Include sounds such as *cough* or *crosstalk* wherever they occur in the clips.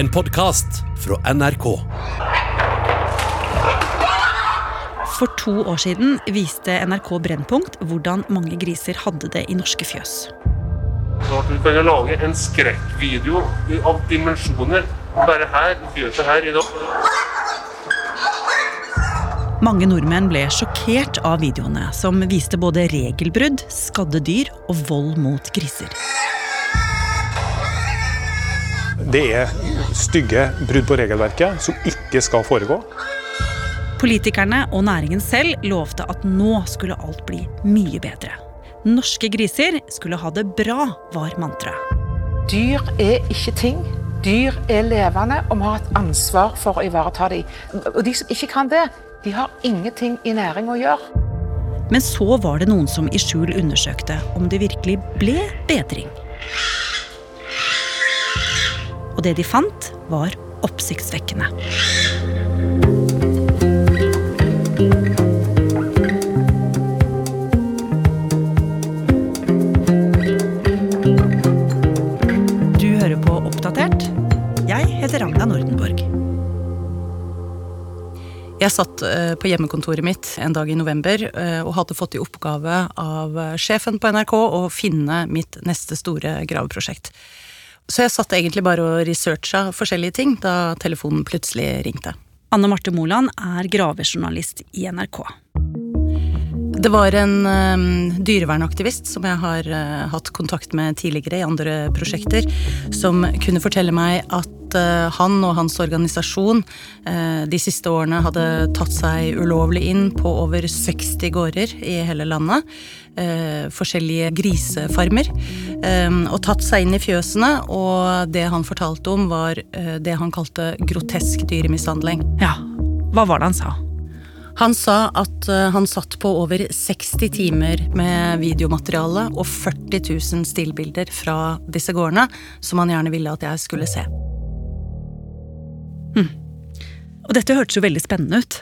En podkast fra NRK. For to år siden viste NRK Brennpunkt hvordan mange griser hadde det i norske fjøs. Så at vi kan lage en skrekkvideo av dimensjoner bare her i fjøset her i dag. Mange nordmenn ble sjokkert av videoene, som viste både regelbrudd, skadde dyr og vold mot griser. Det er stygge brudd på regelverket som ikke skal foregå. Politikerne og næringen selv lovte at nå skulle alt bli mye bedre. Norske griser skulle ha det bra, var mantraet. Dyr er ikke ting. Dyr er levende, og vi har et ansvar for å ivareta dem. Og de som ikke kan det, de har ingenting i næring å gjøre. Men så var det noen som i skjul undersøkte om det virkelig ble bedring. Og det de fant, var oppsiktsvekkende. Du hører på Oppdatert. Jeg heter Ragna Nordenborg. Jeg satt eh, på hjemmekontoret mitt en dag i november eh, og hadde fått i oppgave av sjefen på NRK å finne mitt neste store graveprosjekt. Så jeg satt egentlig bare og researcha forskjellige ting da telefonen plutselig ringte. Anne Marte Moland er gravejournalist i NRK. Det var en um, dyrevernaktivist som jeg har uh, hatt kontakt med tidligere i andre prosjekter, som kunne fortelle meg at uh, han og hans organisasjon uh, de siste årene hadde tatt seg ulovlig inn på over 60 gårder i hele landet. forskjellige grisefarmer. Um, og tatt seg inn i fjøsene, og det han fortalte om, var det han kalte grotesk dyremishandling. Ja, hva var det han sa? Han sa at eh, han satt på over 60 timer med videomateriale og 40 000 stillbilder fra disse gårdene, som han gjerne ville at jeg skulle se. Hm. Og dette hørtes jo veldig spennende ut.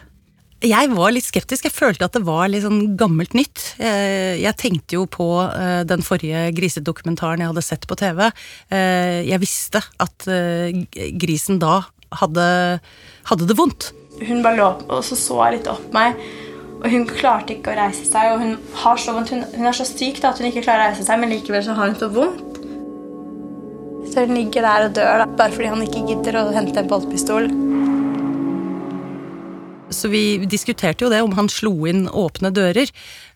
Jeg var litt skeptisk. Jeg følte at det var litt sånn gammelt nytt. Jeg tenkte jo på eh, den forrige grisedokumentaren jeg hadde sett på TV. Eh, jeg visste at grisen da hadde, hadde det vondt. Hun bare lå og så så litt opp meg. Og hun klarte ikke å reise seg. Og hun har så vondt. Hun, hun er så syk da, at hun ikke klarer å reise seg, men likevel så har hun så vondt. Så hun ligger der og dør da, bare fordi han ikke gidder å hente en boltpistol. Så vi diskuterte jo det, om han slo inn åpne dører.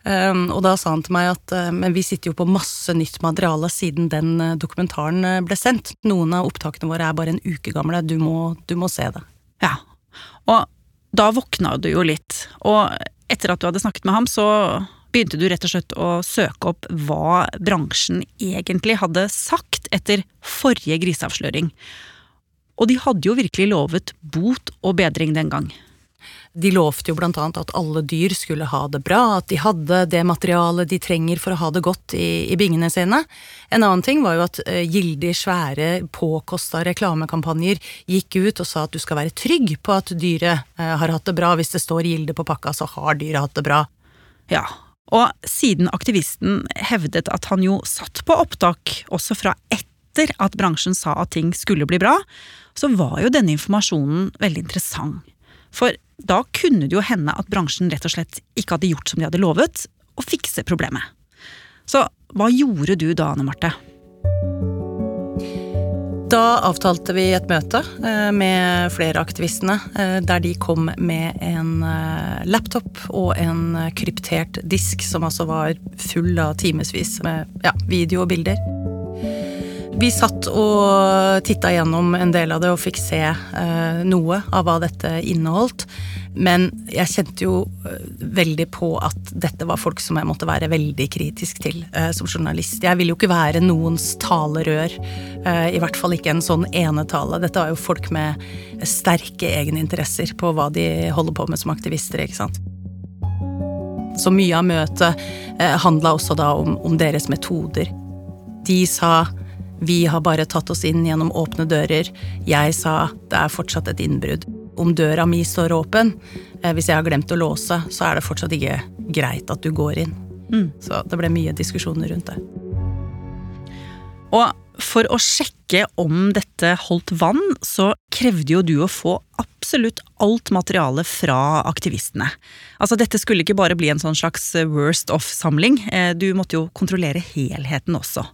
Um, og da sa han til meg at uh, men vi sitter jo på masse nytt materiale siden den uh, dokumentaren uh, ble sendt. Noen av opptakene våre er bare en uke gamle. Du må, du må se det. Ja, og da våkna du jo litt, og etter at du hadde snakket med ham, så begynte du rett og slett å søke opp hva bransjen egentlig hadde sagt etter forrige griseavsløring. Og de hadde jo virkelig lovet bot og bedring den gang. De lovte jo blant annet at alle dyr skulle ha det bra, at de hadde det materialet de trenger for å ha det godt i, i bingene sine. En annen ting var jo at uh, gildig svære, påkosta reklamekampanjer gikk ut og sa at du skal være trygg på at dyret uh, har hatt det bra. Hvis det står Gilde på pakka, så har dyret hatt det bra. Ja, og siden aktivisten hevdet at han jo satt på opptak også fra etter at bransjen sa at ting skulle bli bra, så var jo denne informasjonen veldig interessant. For da kunne det jo hende at bransjen rett og slett ikke hadde gjort som de hadde lovet, å fikse problemet. Så hva gjorde du da, Anne Marte? Da avtalte vi et møte eh, med flere av aktivistene, eh, der de kom med en eh, laptop og en kryptert disk som altså var full av timevis med ja, video og bilder. Vi satt og titta gjennom en del av det og fikk se eh, noe av hva dette inneholdt. Men jeg kjente jo eh, veldig på at dette var folk som jeg måtte være veldig kritisk til eh, som journalist. Jeg vil jo ikke være noens talerør, eh, i hvert fall ikke en sånn enetale. Dette var jo folk med sterke egeninteresser på hva de holder på med som aktivister, ikke sant. Så mye av møtet eh, handla også da om, om deres metoder. De sa vi har bare tatt oss inn gjennom åpne dører. Jeg sa det er fortsatt et innbrudd. Om døra mi står åpen, eh, hvis jeg har glemt å låse, så er det fortsatt ikke greit at du går inn. Mm. Så det ble mye diskusjoner rundt det. Og for å sjekke om dette holdt vann, så krevde jo du å få absolutt alt materiale fra aktivistene. Altså Dette skulle ikke bare bli en sånn slags worst of-samling, eh, du måtte jo kontrollere helheten også.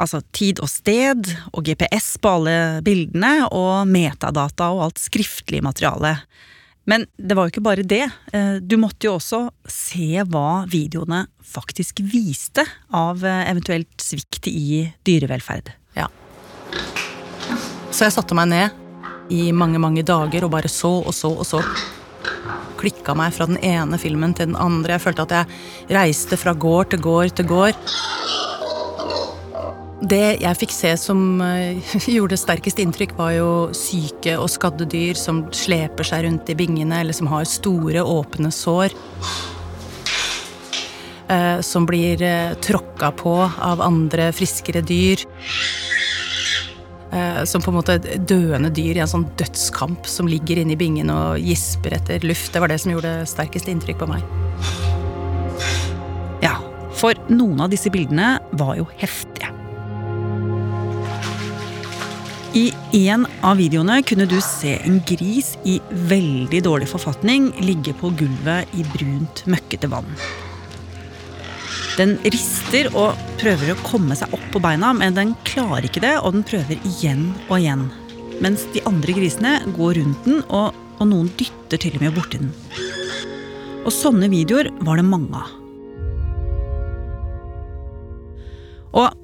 Altså tid og sted, og GPS på alle bildene, og metadata og alt skriftlig materiale. Men det var jo ikke bare det. Eh, du måtte jo også se hva videoene faktisk viste av eh, eventuelt svikt i dyrevelferd. Ja. Så jeg satte meg ned i mange, mange dager og bare så og så og så. Klikka meg fra den ene filmen til den andre. Jeg følte at jeg reiste fra gård til gård til gård. Det jeg fikk se som uh, *laughs* gjorde sterkest inntrykk, var jo syke og skadde dyr som sleper seg rundt i bingene, eller som har store, åpne sår. Uh, som blir uh, tråkka på av andre, friskere dyr. som på en måte døende dyr i en sånn dødskamp som ligger inne i bingen og gisper etter luft. Det var det som gjorde sterkest inntrykk på meg. Ja, for noen av disse bildene var jo heftige. I en av videoene kunne du se en gris i veldig dårlig forfatning ligge på gulvet i brunt, møkkete vann. Den rister og prøver å komme seg opp på beina, men den klarer ikke det, og den prøver igjen og igjen. Mens de andre grisene går rundt den, og, og noen dytter til og med borti den. Og sånne videoer var det mange av. Og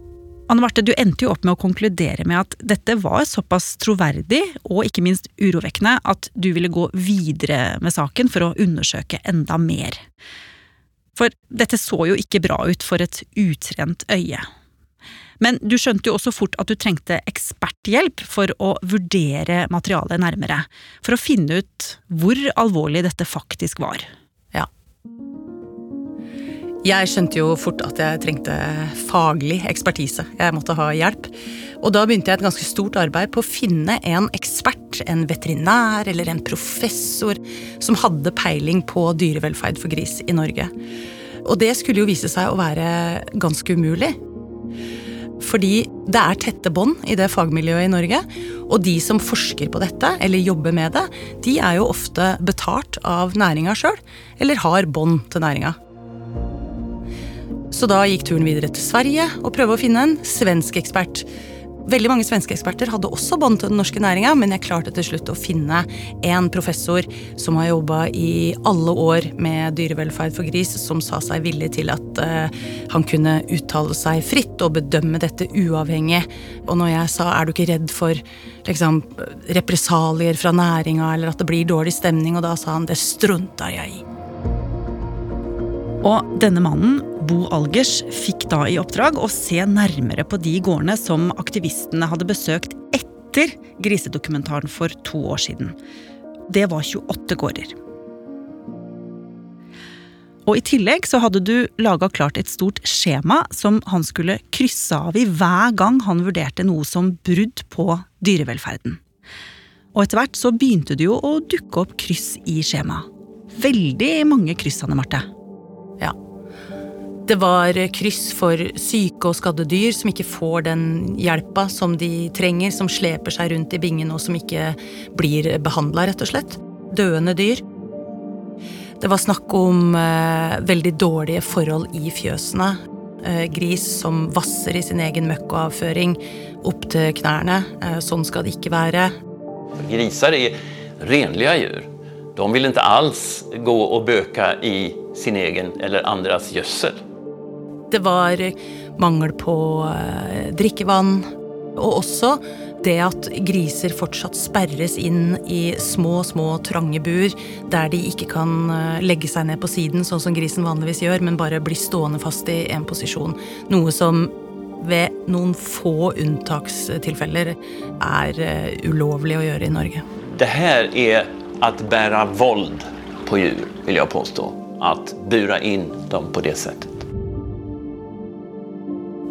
Anne Marte, du endte jo opp med å konkludere med at dette var såpass troverdig og ikke minst urovekkende at du ville gå videre med saken for å undersøke enda mer. For dette så jo ikke bra ut for et utrent øye. Men du skjønte jo også fort at du trengte eksperthjelp for å vurdere materialet nærmere, for å finne ut hvor alvorlig dette faktisk var. Jeg skjønte jo fort at jeg trengte faglig ekspertise. Jeg måtte ha hjelp. Og da begynte jeg et ganske stort arbeid på å finne en ekspert, en veterinær eller en professor som hadde peiling på dyrevelferd for gris i Norge. Og det skulle jo vise seg å være ganske umulig. Fordi det er tette bånd i det fagmiljøet i Norge. Og de som forsker på dette, eller jobber med det, de er jo ofte betalt av næringa sjøl, eller har bånd til næringa. Så da gikk turen videre til Sverige og prøve å finne en svensk ekspert. Veldig mange svenske eksperter hadde også bånd til den norske næringa, men jeg klarte til slutt å finne en professor som har jobba i alle år med dyrevelferd for gris, som sa seg villig til at uh, han kunne uttale seg fritt og bedømme dette uavhengig. Og når jeg sa 'er du ikke redd for liksom, represalier fra næringa', eller at det blir dårlig stemning, og da sa han 'det strunta jeg i'. Og denne mannen Bo Algers fikk da i oppdrag å se nærmere på de gårdene som aktivistene hadde besøkt etter grisedokumentaren for to år siden. Det var 28 gårder. Og I tillegg så hadde du laga klart et stort skjema som han skulle krysse av i hver gang han vurderte noe som brudd på dyrevelferden. Og etter hvert så begynte det jo å dukke opp kryss i skjemaet. Veldig mange kryss, Anne Marte. Ja. Det var kryss for syke og skadde dyr som ikke får den hjelpa som de trenger, som sleper seg rundt i bingen og som ikke blir behandla, rett og slett. Døende dyr. Det var snakk om eh, veldig dårlige forhold i fjøsene. Eh, gris som vasser i sin egen møkkoavføring opp til knærne. Eh, sånn skal det ikke være. Griser er renlige dyr. De vil ikke alls gå og bøke i sin egen eller andres gjødsel. Det var mangel på eh, drikkevann, og også det at griser fortsatt sperres inn i små, små, trange bur der de ikke kan eh, legge seg ned på siden, sånn som grisen vanligvis gjør, men bare blir stående fast i en posisjon. Noe som ved noen få unntakstilfeller er eh, ulovlig å gjøre i Norge. Det her er å bære vold på dyr, vil jeg påstå. Å bure inn dem på det settet.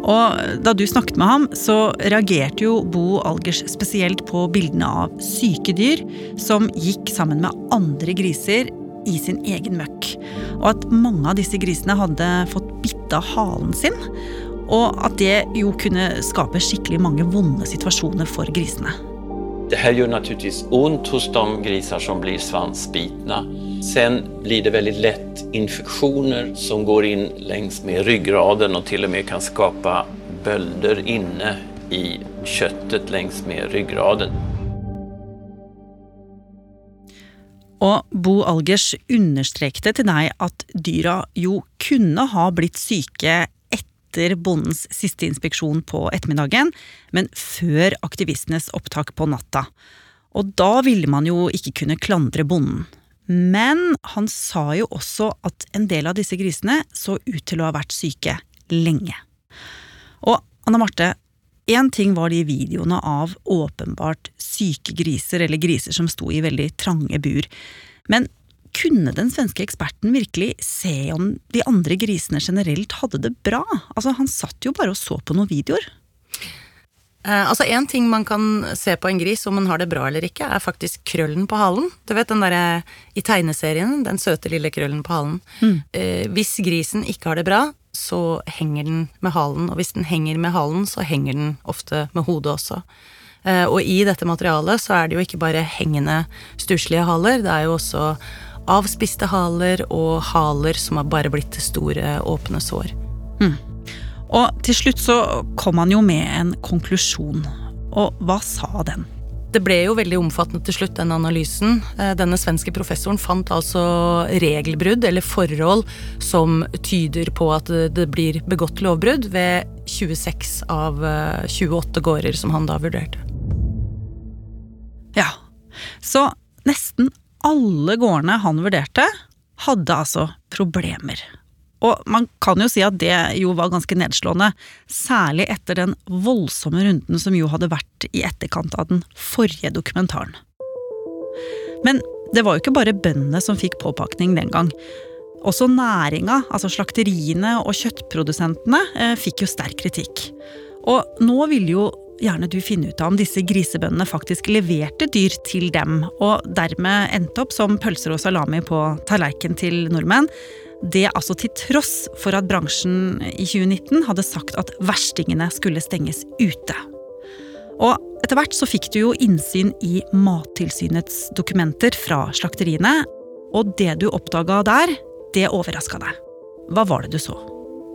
Og da du snakket med ham, så reagerte jo Bo Algers spesielt på bildene av syke dyr som gikk sammen med andre griser i sin egen møkk. Og at mange av disse grisene hadde fått bitt av halen sin. Og at det jo kunne skape skikkelig mange vonde situasjoner for grisene. Det her gjør naturligvis vondt hos de griser som blir svansbitna. Sen blir det väldigt lätt infektioner som går in längs med ryggraden och till och med kan skapa bölder inne i köttet längs med ryggraden. Og Bo Algers understrekte til deg at dyra jo kunne ha blitt syke etter bondens siste inspeksjon på ettermiddagen, men før aktivistenes opptak på natta. Og da ville man jo ikke kunne klandre bonden. Men han sa jo også at en del av disse grisene så ut til å ha vært syke lenge. Og Anna Marte, én ting var de videoene av åpenbart syke griser, eller griser som sto i veldig trange bur. Men kunne den svenske eksperten virkelig se om de andre grisene generelt hadde det bra? Altså, han satt jo bare og så på noen videoer. Eh, altså En ting man kan se på en gris om den har det bra eller ikke, er faktisk krøllen på halen. Du vet den derre i tegneserien, den søte lille krøllen på halen. Mm. Eh, hvis grisen ikke har det bra, så henger den med halen, og hvis den henger med halen, så henger den ofte med hodet også. Eh, og i dette materialet så er det jo ikke bare hengende, stusslige haler, det er jo også avspiste haler og haler som har bare blitt til store, åpne sår. Og til slutt så kom han jo med en konklusjon. Og hva sa den? Det ble jo veldig omfattende til slutt, den analysen. Eh, Denne svenske professoren fant altså regelbrudd, eller forhold, som tyder på at det- blir begått lovbrudd ved 26 av eh, 28 gårder som han da vurderte. Ja, så nesten alle gårdene han vurderte, hadde altså problemer. Og man kan jo si at det jo var ganske nedslående, særlig etter den voldsomme runden som jo hadde vært i etterkant av den forrige dokumentaren. Men det var jo ikke bare bøndene som fikk påpakning den gang. Også næringa, altså slakteriene og kjøttprodusentene, eh, fikk jo sterk kritikk. Og nå ville jo gjerne du finne ut av om disse grisebøndene faktisk leverte dyr til dem, og dermed endte opp som pølser og salami på tallerkenen til nordmenn. Det altså til tross for at bransjen i 2019 hadde sagt at verstingene skulle stenges ute. Og etter hvert så fikk du jo innsyn i Mattilsynets dokumenter fra slakteriene, og det du oppdaga der, det overraska deg. Hva var det du så?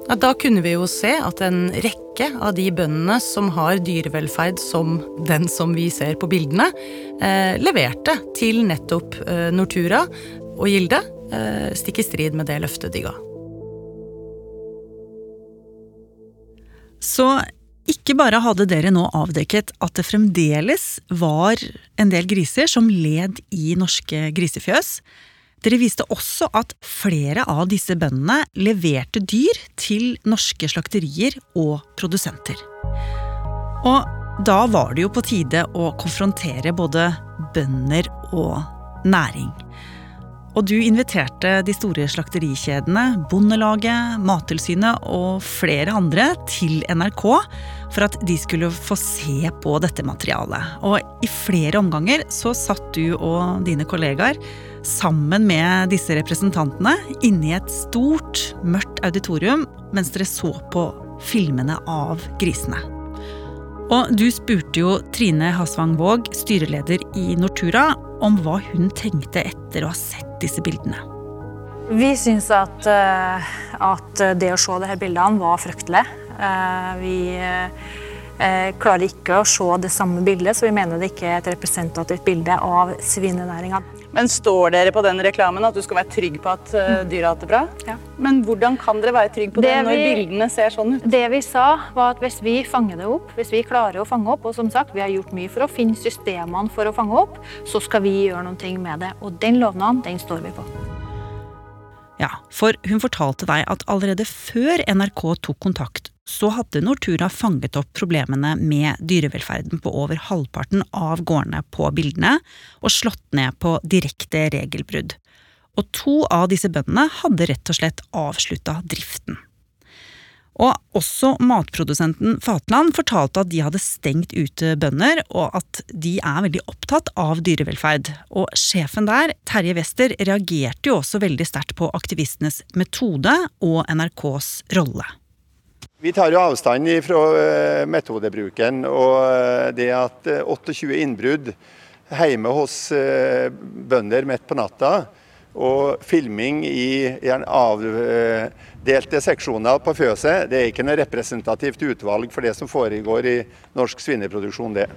Ja, da kunne vi jo se at en rekke av de bøndene som har dyrevelferd som den som vi ser på bildene, eh, leverte til nettopp eh, Nortura og Gilde, stikk i strid med det løftet de ga. Så ikke bare hadde dere nå avdekket at det fremdeles var en del griser som led i norske grisefjøs. Dere viste også at flere av disse bøndene leverte dyr til norske slakterier og produsenter. Og da var det jo på tide å konfrontere både bønder og næring. Og du inviterte de store slakterikjedene, Bondelaget, Mattilsynet og flere andre til NRK for at de skulle få se på dette materialet. Og i flere omganger så satt du og dine kollegaer sammen med disse representantene inne i et stort, mørkt auditorium mens dere så på filmene av grisene. Og du spurte jo Trine Hasvang Våg, styreleder i Nortura, om hva hun tenkte etter å ha sett disse bildene. Vi syns at, eh, at det å se disse bildene var fryktelig. Eh, Vi eh, klarer ikke å se det samme bildet, så vi mener det ikke er et representativt bilde av svinenæringa. Men står dere på den reklamen at du skal være trygg på at uh, dyra har det bra? Ja. Men hvordan kan dere være trygg på det, Det når vi- bildene ser sånn ut? Det vi sa, var at hvis vi fanger det opp, hvis vi klarer å fange opp, og som sagt, vi har gjort mye for å finne systemene for å fange opp, så skal vi gjøre noe med det. Og den lovnaden, den står vi på. Ja, for hun fortalte deg at allerede før NRK tok kontakt, så hadde Nortura fanget opp problemene med dyrevelferden på over halvparten av gårdene på bildene, og slått ned på direkte regelbrudd. Og to av disse bøndene hadde rett og slett avslutta driften. Og også matprodusenten Fatland fortalte at de hadde stengt ute bønder, og at de er veldig opptatt av dyrevelferd. Og sjefen der, Terje Wester, reagerte jo også veldig sterkt på aktivistenes metode og NRKs rolle. Vi tar jo avstand fra eh, metodebruken og eh, det at 28 eh, innbrudd hjemme hos bønder midt på natta og filming i avdelte seksjoner på fjøset, det er ikke noe representativt utvalg for det som foregår i norsk svineproduksjon, det.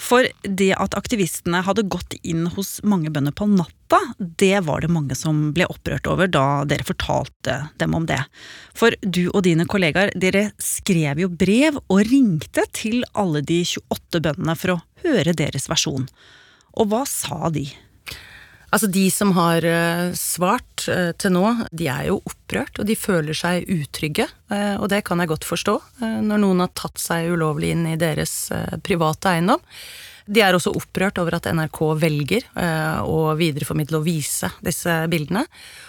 For det at aktivistene hadde gått inn hos mange bønder på natta, det var det mange som ble opprørt over da dere fortalte dem om det. For du og dine kollegaer, dere skrev jo brev og ringte til alle de 28 bøndene for å høre deres versjon. Og hva sa de? Altså De som har eh, svart eh, til nå, de er jo opprørt, og de føler seg utrygge. Eh, og det kan jeg godt forstå, når noen har tatt seg ulovlig inn i deres private eiendom. De er også opprørt over at NRK velger å videreformidle og vise disse bildene.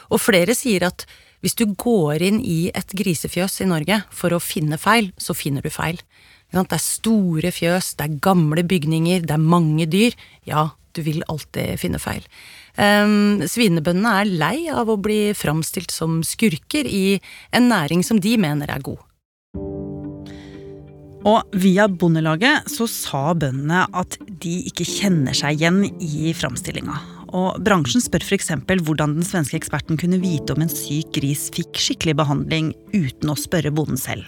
Og flere sier at hvis du går inn i et grisefjøs i Norge for å finne feil, så finner du feil. Det er store fjøs, det er gamle bygninger, det er mange dyr. Ja, du vil alltid finne feil. Um, svinebøndene er lei av å bli framstilt som skurker i en næring som de mener er god. Og via Bondelaget så sa bøndene at de ikke kjenner seg igjen i framstillinga. Og bransjen spør f.eks. hvordan den svenske eksperten kunne vite om en syk gris fikk skikkelig behandling uten å spørre bonden selv.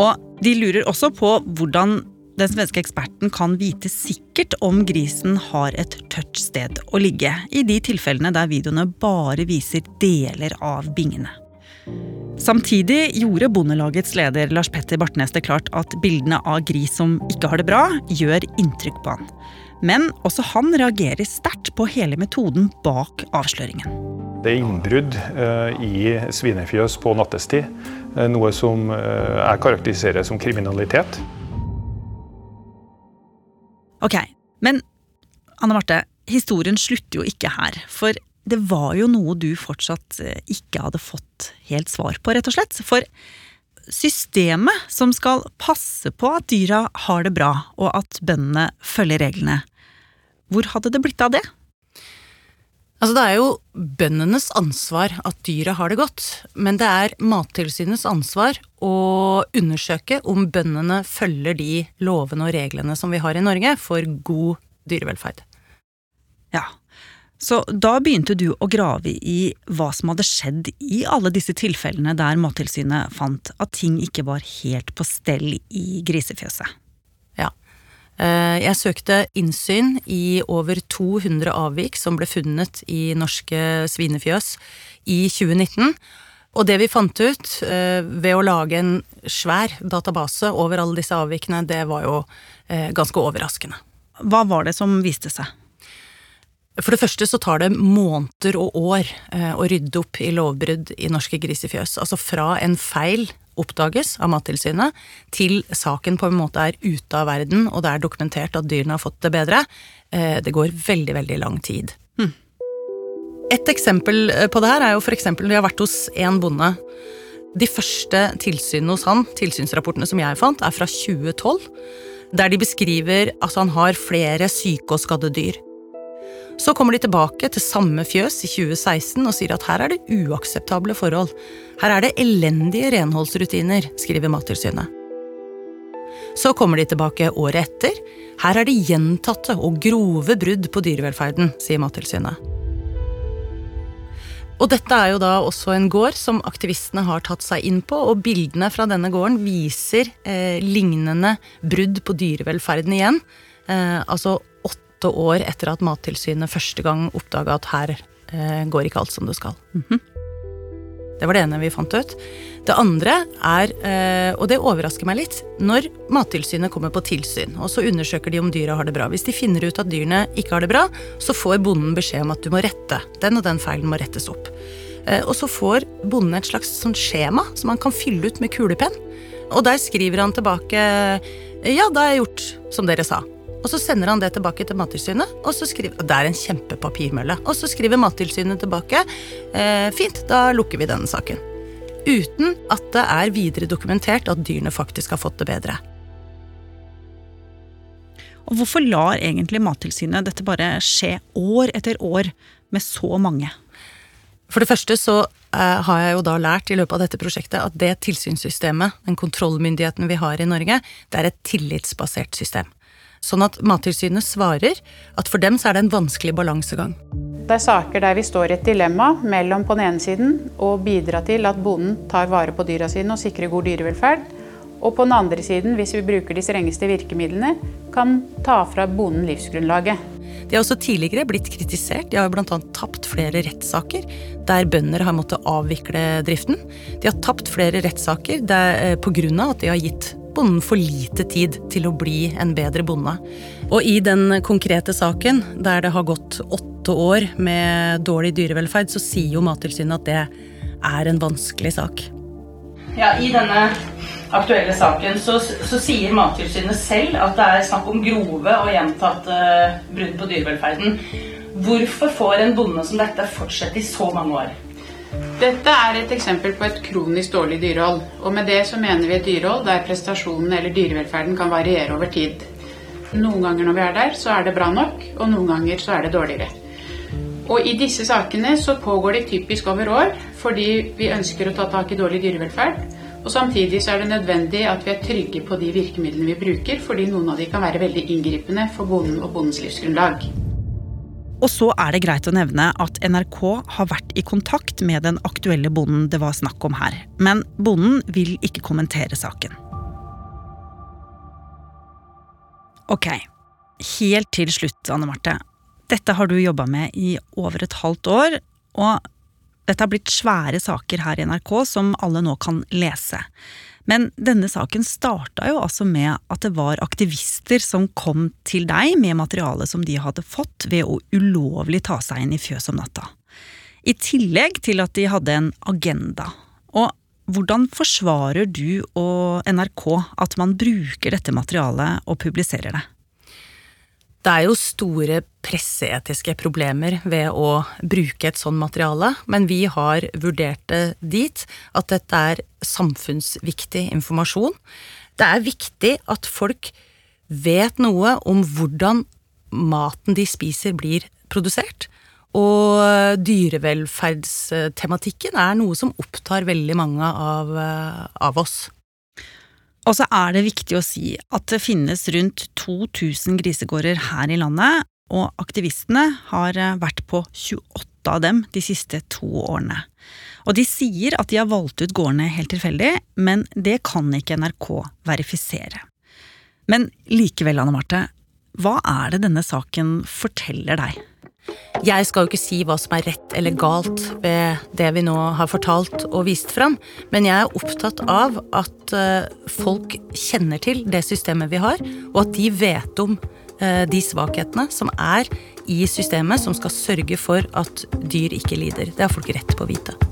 Og de lurer også på hvordan den svenske eksperten kan vite sikkert om grisen har et tørt sted å ligge, i de tilfellene der videoene bare viser deler av bingene. Samtidig gjorde Bondelagets leder Lars Petter Bartnes det klart at bildene av gris som ikke har det bra, gjør inntrykk på han. Men også han reagerer sterkt på hele metoden bak avsløringen. Det er innbrudd eh, i svinefjøs på nattestid, eh, noe som eh, jeg karakteriserer som kriminalitet. Ok, men Anne Marte, historien slutter jo ikke her. For det var jo noe du fortsatt eh, ikke hadde fått helt svar på, rett og slett. For systemet som skal passe på at dyra har det bra, og at bøndene følger reglene, hvor hadde det blitt av det? Altså, det er jo bøndenes ansvar at dyret har det godt, men det er Mattilsynets ansvar å undersøke om bøndene følger de lovene og reglene som vi har i Norge for god dyrevelferd. Ja, så da begynte du å grave i hva som hadde skjedd i alle disse tilfellene der Mattilsynet fant at ting ikke var helt på stell i grisefjøset. Eh, jeg søkte innsyn i over 200 avvik som ble funnet i norske svinefjøs i 2019. Og det vi fant ut eh, ved å lage en svær database over alle disse avvikene, det var jo eh, ganske overraskende. Hva var det som viste seg? For det første så tar det måneder og år å rydde opp i lovbrudd i norske grisefjøs. Altså fra en feil oppdages av Mattilsynet, til saken på en måte er ute av verden, og det er dokumentert at dyrene har fått det bedre. Eh, det går veldig, veldig lang tid. Hmm. Et eksempel eh, på det her er jo eksempel når jeg har vært hos en bonde. De første tilsynene hos han, tilsynsrapportene som jeg fant, er fra 2012. Der de beskriver at han har flere syke og skadde dyr. Så kommer de tilbake til samme fjøs i 2016 og sier at her er det uakseptable forhold. Her er det elendige renholdsrutiner, skriver Mattilsynet. Så kommer de tilbake året etter. Her er det gjentatte og grove brudd på dyrevelferden, sier Mattilsynet. Og dette er jo da også en gård som aktivistene har tatt seg inn på, og bildene fra denne gården viser eh, lignende brudd på dyrevelferden igjen. Eh, altså åtte år etter at Mattilsynet første gang oppdaga at her eh, går ikke alt som det skal. Mm -hmm. Det var det ene vi fant ut. Det andre er, eh, og det overrasker meg litt, når Mattilsynet kommer på tilsyn, og så undersøker de om dyra har det bra. Hvis de finner ut at dyrene ikke har det bra, så får bonden beskjed om at du må rette. Den og den feilen må rettes opp. Eh, og så får bonden et slags sånn skjema som han kan fylle ut med kulepenn. Og der skriver han tilbake ja, da har jeg gjort som dere sa. Og så sender han det tilbake til Mattilsynet, og så skriver Det er en kjempepapirmølle. Og så skriver Mattilsynet tilbake eh, fint, da lukker vi denne saken. Uten at det er videre dokumentert at dyrene faktisk har fått det bedre. Og hvorfor lar egentlig Mattilsynet dette bare skje år etter år med så mange? For det første så eh, har jeg jo da lært i løpet av dette prosjektet at det tilsynssystemet, den kontrollmyndigheten vi har i Norge, det er et tillitsbasert system. Sånn at Mattilsynet svarer at for dem så er det en vanskelig balansegang. Det er saker der vi står i et dilemma mellom på den ene siden å bidra til at bonden tar vare på dyra sine og sikrer god dyrevelferd, og på den andre siden, hvis vi bruker de strengeste virkemidlene, kan ta fra bonden livsgrunnlaget. De har også tidligere blitt kritisert. De har bl.a. tapt flere rettssaker der bønder har måttet avvikle driften. De har tapt flere rettssaker pga. at de har gitt bonden for lite tid til å bli en bedre bonde. Og i den konkrete saken, der det har gått åtte år med dårlig dyrevelferd, så sier jo Mattilsynet at det er en vanskelig sak. Ja, I denne aktuelle saken så, så sier Mattilsynet selv at det er snakk om grove og gjentatte brudd på dyrevelferden. Hvorfor får en bonde som dette fortsette i så mange år? Dette er et eksempel på et kronisk dårlig dyrehold. Og med det så mener vi et dyrehold der prestasjonen eller dyrevelferden kan variere over tid. Noen ganger når vi er der, så er det bra nok, og noen ganger så er det dårligere. Og i disse sakene så pågår de typisk over år fordi vi ønsker å ta tak i dårlig dyrevelferd. Og samtidig så er det nødvendig at vi er trygge på de virkemidlene vi bruker, fordi noen av de kan være veldig inngripende for bonden og bondens livsgrunnlag. Og så er det greit å nevne at NRK har vært i kontakt med den aktuelle bonden det var snakk om her. Men bonden vil ikke kommentere saken. Ok, helt til slutt, Anne Marte. Dette har du jobba med i over et halvt år, og dette har blitt svære saker her i NRK som alle nå kan lese. Men denne saken starta jo altså med at det var aktivister som kom til deg med materiale som de hadde fått ved å ulovlig ta seg inn i fjøs om natta. I tillegg til at de hadde en agenda. Og hvordan forsvarer du og NRK at man bruker dette materialet og publiserer det? Det er jo store presseetiske problemer ved å bruke et sånn materiale, men vi har vurdert det dit at dette er samfunnsviktig informasjon. Det er viktig at folk vet noe om hvordan maten de spiser, blir produsert. Og dyrevelferdstematikken er noe som opptar veldig mange av, av oss. Og så er det viktig å si at det finnes rundt 2000 grisegårder her i landet, og aktivistene har eh, vært på 28 av dem de siste to årene. Og de sier at de har valgt ut gårdene helt tilfeldig, men det kan ikke NRK verifisere. Men likevel, Anne Marte, hva er det denne saken forteller deg? Jeg skal jo ikke si hva som er rett eller galt ved det vi nå har fortalt og vist fram, men jeg er opptatt av at eh, folk kjenner til det systemet vi har, og at de vet om eh, de svakhetene som er i systemet, som skal sørge for at dyr ikke lider. Det har folk rett på å vite.